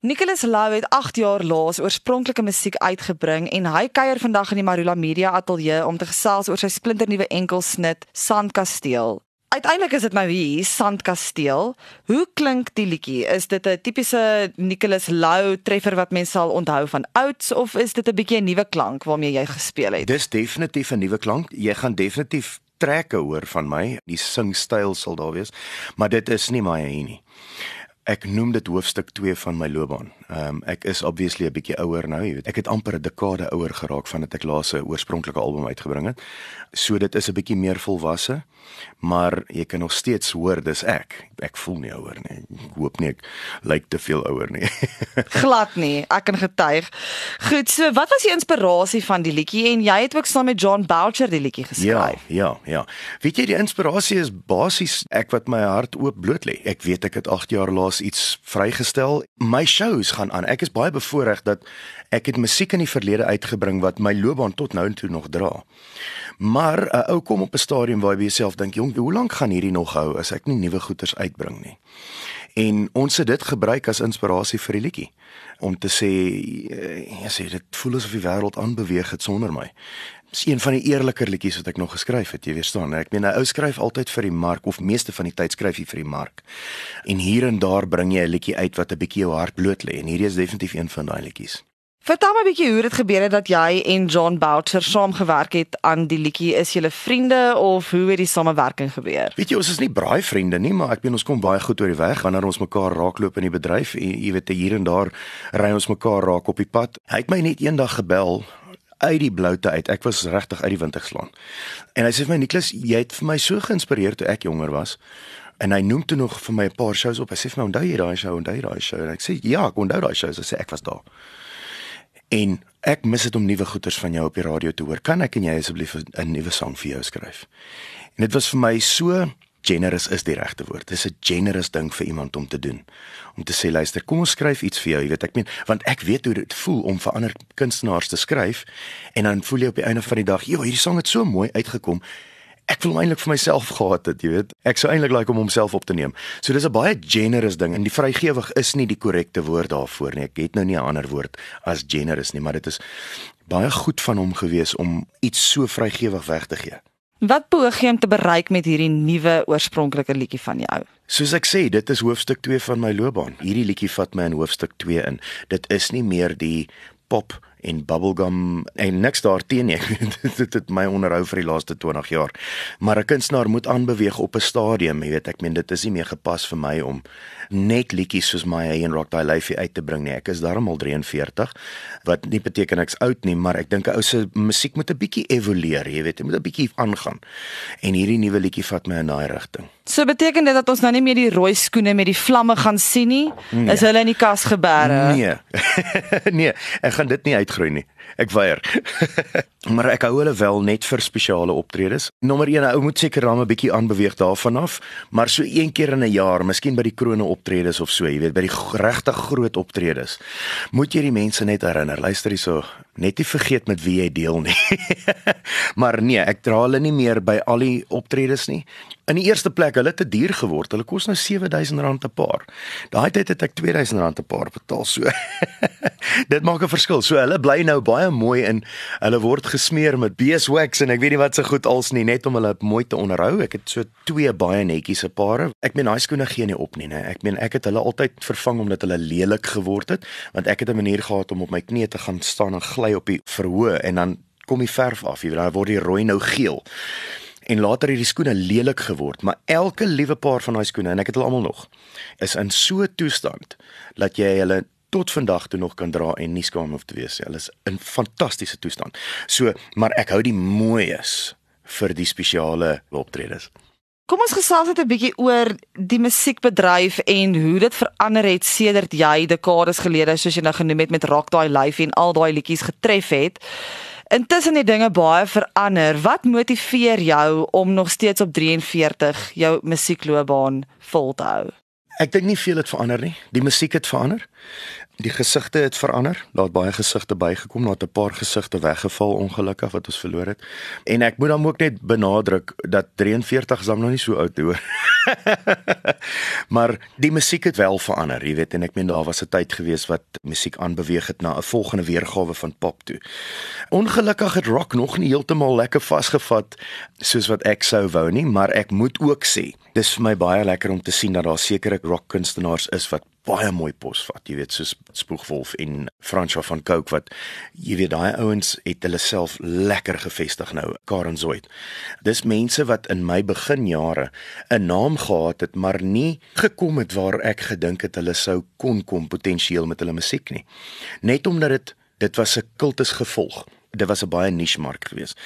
Nicholas Lou het 8 jaar laas oorspronklike musiek uitgebring en hy kuier vandag in die Marula Media Ateljee om te gesels oor sy splinternuwe enkelsnit Sandkasteel. Uiteindelik is dit nou hier Sandkasteel. Hoe klink die liedjie? Is dit 'n tipiese Nicholas Lou treffer wat mense sal onthou van ouds of is dit 'n bietjie 'n nuwe klank waarmee jy gespeel het? Dis definitief 'n nuwe klank. Jy gaan definitief trekke hoor van my. Die singstyl sal daar wees, maar dit is nie my hier nie ek noem dit hoofstuk 2 van my loopbaan. Ehm um, ek is obviously 'n bietjie ouer nou, jy weet. Ek het amper 'n dekade ouer geraak vandat ek laas 'n oorspronklike album uitgebring het. So dit is 'n bietjie meer volwasse, maar jy kan nog steeds hoor dis ek. Ek voel nie ouer nie. Ek hoop nie ek lyk te veel ouer nie. Glad nie. Ek kan getuig. Goed, so wat was die inspirasie van die liedjie en jy het ook saam met John Boucher die liedjie geskryf? Ja, ja, ja. Weet jy die inspirasie is basies ek wat my hart oop bloot lê. Ek weet ek het 8 jaar laas iets vrygestel. My shows gaan aan. Ek is baie bevoorreg dat ek het musiek in die verlede uitgebring wat my loopbaan tot nou toe nog dra. Maar 'n uh, ou kom op 'n stadium waar jy jouself dink, "Jong, hoe lank gaan hierdie nog hou as ek nie nuwe goeters uitbring nie?" En ons het dit gebruik as inspirasie vir die liedjie om te sê, eh, ja, sê dit voel asof die wêreld aanbeweeg het sonder my. Dis een van die eerliker liedjies wat ek nog geskryf het, jy verstaan. Ek meen 'n ou skryf altyd vir die mark of meeste van die tyd skryf jy vir die mark. En hier en daar bring jy 'n liedjie uit wat 'n bietjie jou hart bloot lê en hierdie is definitief een van daai liedjies. Vertel my 'n bietjie hoe dit gebeur het dat jy en John Boucher saamgewerk het aan die liedjie. Is julle vriende of hoe het die samewerking gebeur? Weet jy, ons is nie braai vriende nie, maar ek meen ons kom baie goed oor die weg wanneer ons mekaar raakloop in die bedryf. Jy weet, hier en daar ry ons mekaar raak op die pad. Hy het my net eendag gebel uit die bloute uit. Ek was regtig uit die wind geslaan. En hy sê vir my Niklas, jy het vir my so geïnspireer toe ek jonger was. En hy noem toe nog vir my 'n paar shows op. Hy sê vir my onthou jy daai show, onthou jy daai show? En ek sê ja, ek onthou daai shows. Hy sê ek was daar. En ek mis dit om nuwe goeters van jou op die radio te hoor. Kan ek en jy asseblief 'n nuwe sang vir jou skryf? En dit was vir my so generous is die regte woord. Dis 'n generous ding vir iemand om te doen. Om te sê luister, kom ons skryf iets vir jou, jy weet ek meen, want ek weet hoe dit voel om vir ander kunstenaars te skryf en dan voel jy op die einde van die dag, "Jo, hierdie sang het so mooi uitgekom." Ek wil eintlik vir myself gehad het, jy weet. Ek sou eintlik like om homself op te neem. So dis 'n baie generous ding en die vrygewig is nie die korrekte woord daarvoor nie. Ek het nou nie 'n ander woord as generous nie, maar dit is baie goed van hom gewees om iets so vrygewig weg te gee. Wat poog jy om te bereik met hierdie nuwe oorspronklike liedjie van jou? Soos ek sê, dit is hoofstuk 2 van my loopbaan. Hierdie liedjie vat my in hoofstuk 2 in. Dit is nie meer die pop en bubblegum en niks daarteen nie. dit het my onderhou vir die laaste 20 jaar. Maar 'n kunstenaar moet aanbeweeg op 'n stadium, jy weet, ek meen dit is nie meer gepas vir my om net liedjies soos My Hey and Rock Thy Life uit te bring nie. Ek is darmal 43 wat nie beteken ek's oud nie, maar ek dink 'n ou se musiek moet 'n bietjie evolueer, jy weet, jy moet 'n bietjie aangaan. En hierdie nuwe liedjie vat my in daai rigting. So beteken dit dat ons nou nie meer die rooi skoene met die vlamme gaan sien nie? Nee. Is hulle in die kas gebeere? Nee. nee, ek gaan dit nie uitgroei nie. Ek weier. maar ek hou hulle wel net vir spesiale optredes. Nommer 1, ou moet seker dan 'n bietjie aanbeweeg daarvan af, maar so een keer in 'n jaar, miskien by die krone optredes of so, jy weet, by die regtig groot optredes. Moet jy die mense net herinner, luister hierso, net nie vergeet met wie jy deel nie. maar nee, ek dra hulle nie meer by al die optredes nie. In die eerste plek, hulle het te duur geword. Hulle kos nou R7000 'n paar. Daai tyd het ek R2000 'n paar betaal so. Dit maak 'n verskil. So hulle bly nou baie mooi in. Hulle word gesmeer met beeswax en ek weet nie wat se so goed als nie net om hulle mooi te onderhou. Ek het so twee baie netjies se pare. Ek meen daai skoene gee nie op nie, né? Ek meen ek het hulle altyd vervang omdat hulle lelik geword het, want ek het 'n manier gehad om op my knieë te gaan staan en gly op die verhoog en dan kom die verf af. Jy weet, dan word die rooi nou geel en later het die skoene lelik geword, maar elke liewe paar van daai skoene en ek het hulle almal nog is in so 'n toestand dat jy hulle tot vandag toe nog kan dra en nie skaam hoef te wees nie. Hulle is in fantastiese toestand. So, maar ek hou die mooies vir die spesiale optredes. Kom ons gesels net 'n bietjie oor die musiekbedryf en hoe dit verander het sedert jy dekades gelede soos jy nou genoem het met Rock Daai Life en al daai liedjies getref het. Intussen het dinge baie verander. Wat motiveer jou om nog steeds op 43 jou musiekloopbaan vol te hou? Ek dink nie veel het verander nie. Die musiek het verander. Die gesigte het verander. Daar het baie gesigte bygekom, daar het 'n paar gesigte weggeval ongelukkig wat ons verloor het. En ek moet dan ook net benadruk dat 43 is dan nog nie so oud hoor. maar die musiek het wel verander, jy weet, en ek meen daar was 'n tyd gewees wat musiek aanbeweeg het na 'n volgende weergawe van pop toe. Ongelukkig het rock nog nie heeltemal lekker vasgevat soos wat ek sou wou nie, maar ek moet ook sê, dis vir my baie lekker om te sien dat daar sekere rock kunstenaars is wat baie mooi pos vat, jy weet soos Spoegwolf en Franswa van Cooke wat jy weet daai ouens het hulle self lekker gevestig nou, Karen Zoid. Dis mense wat in my beginjare 'n naam gehad het, maar nie gekom het waar ek gedink het hulle sou kon kom potensieel met hulle musiek nie. Net omdat dit dit was 'n kultus gevolg dit was 'n baie niche mark geweest.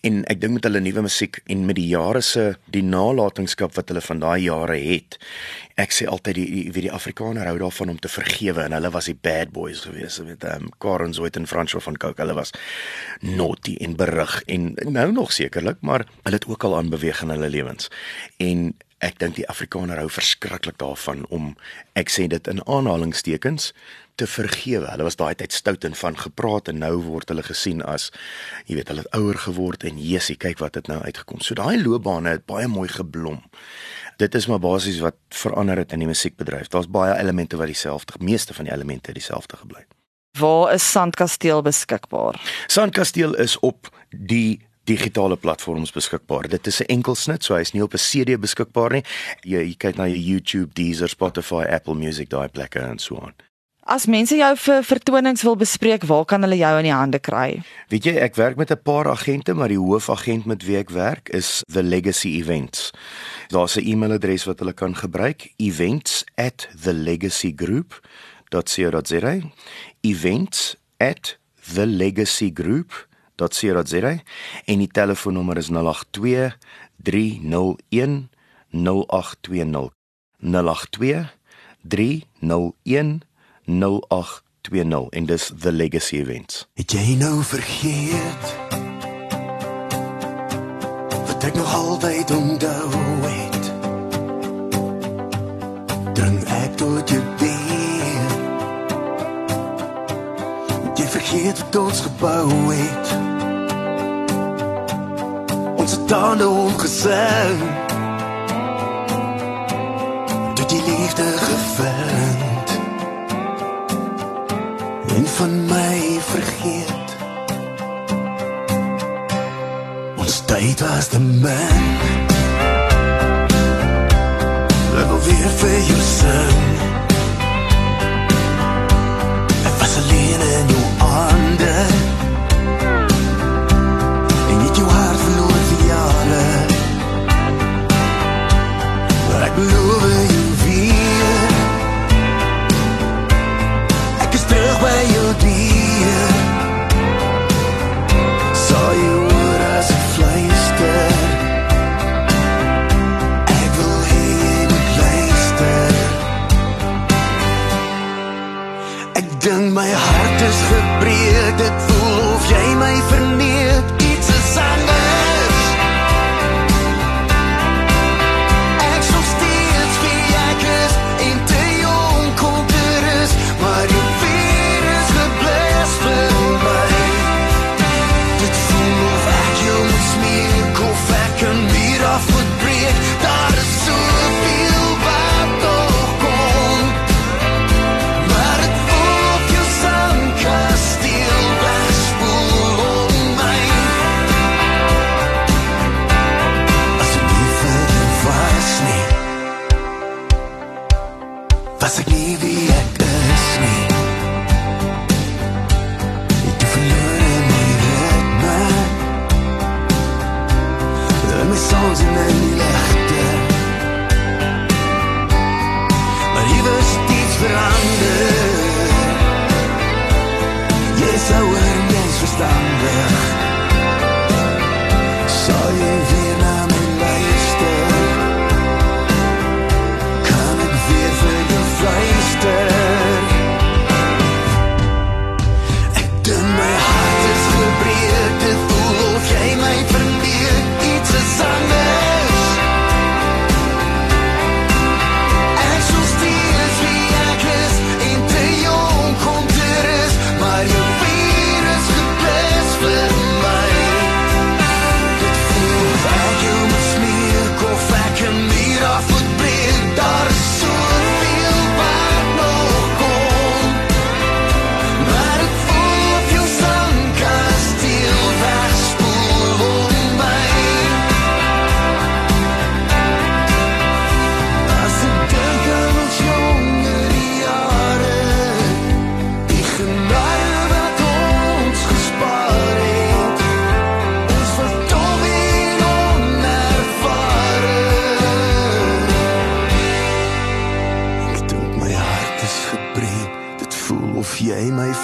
En ek dink met hulle nuwe musiek en met die jare se die nalatenskap wat hulle van daai jare het. Ek sê altyd die die wie die Afrikaner hou daarvan om te vergewe en hulle was die bad boys geweest met ehm um, Karen Zoid en Francois van Cooke. Hulle was naughty en berig en nou nog sekerlik, maar hulle het ook al aanbeweeg in hulle lewens. En ek dink die Afrikaner hou verskriklik daarvan om ek sê dit in aanhalingstekens te vergewe. Hulle was daai tyd stout en van gepraat en nou word hulle gesien as jy weet hulle het ouer geword en Jessie kyk wat het nou uitgekom. So daai loopbane het baie mooi geblom. Dit is maar basies wat verander het in die musiekbedryf. Daar's baie elemente wat dieselfde, meeste van die elemente dieselfde gebly. Waar is Sandkasteel beskikbaar? Sandkasteel is op die digitale platforms beskikbaar. Dit is 'n enkelsnit, so hy's nie op 'n CD beskikbaar nie. Jy, jy kyk na jou YouTube, Deezer, Spotify, Apple Music, daai plekke en so aan. As mense jou vir vertonings wil bespreek, waar kan hulle jou in die hande kry? Weet jy, ek werk met 'n paar agente, maar die hoofagent met wie ek werk is The Legacy Events. Daar's 'n e-mailadres wat hulle kan gebruik, events@thelegacygroup.co.za. events@thelegacygroup.co.za en die telefoonnommer is 082 301 0820 082 301 0820 en dis the legacy events. Het jy nou vergeet? Wat ek nog altyd onthou het. Drink ek tot jy weer. Jy vergeet wat ons gebou het. Ons tande omgesing. Tot die liefde gevind en van my vergeet. Ons tyd was te min. Laat ons weer vir jou sing. Ek was alleen in jou Ek dink my hart is gebreek, dit voel of jy my verneek. Pasek mi vijek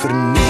voel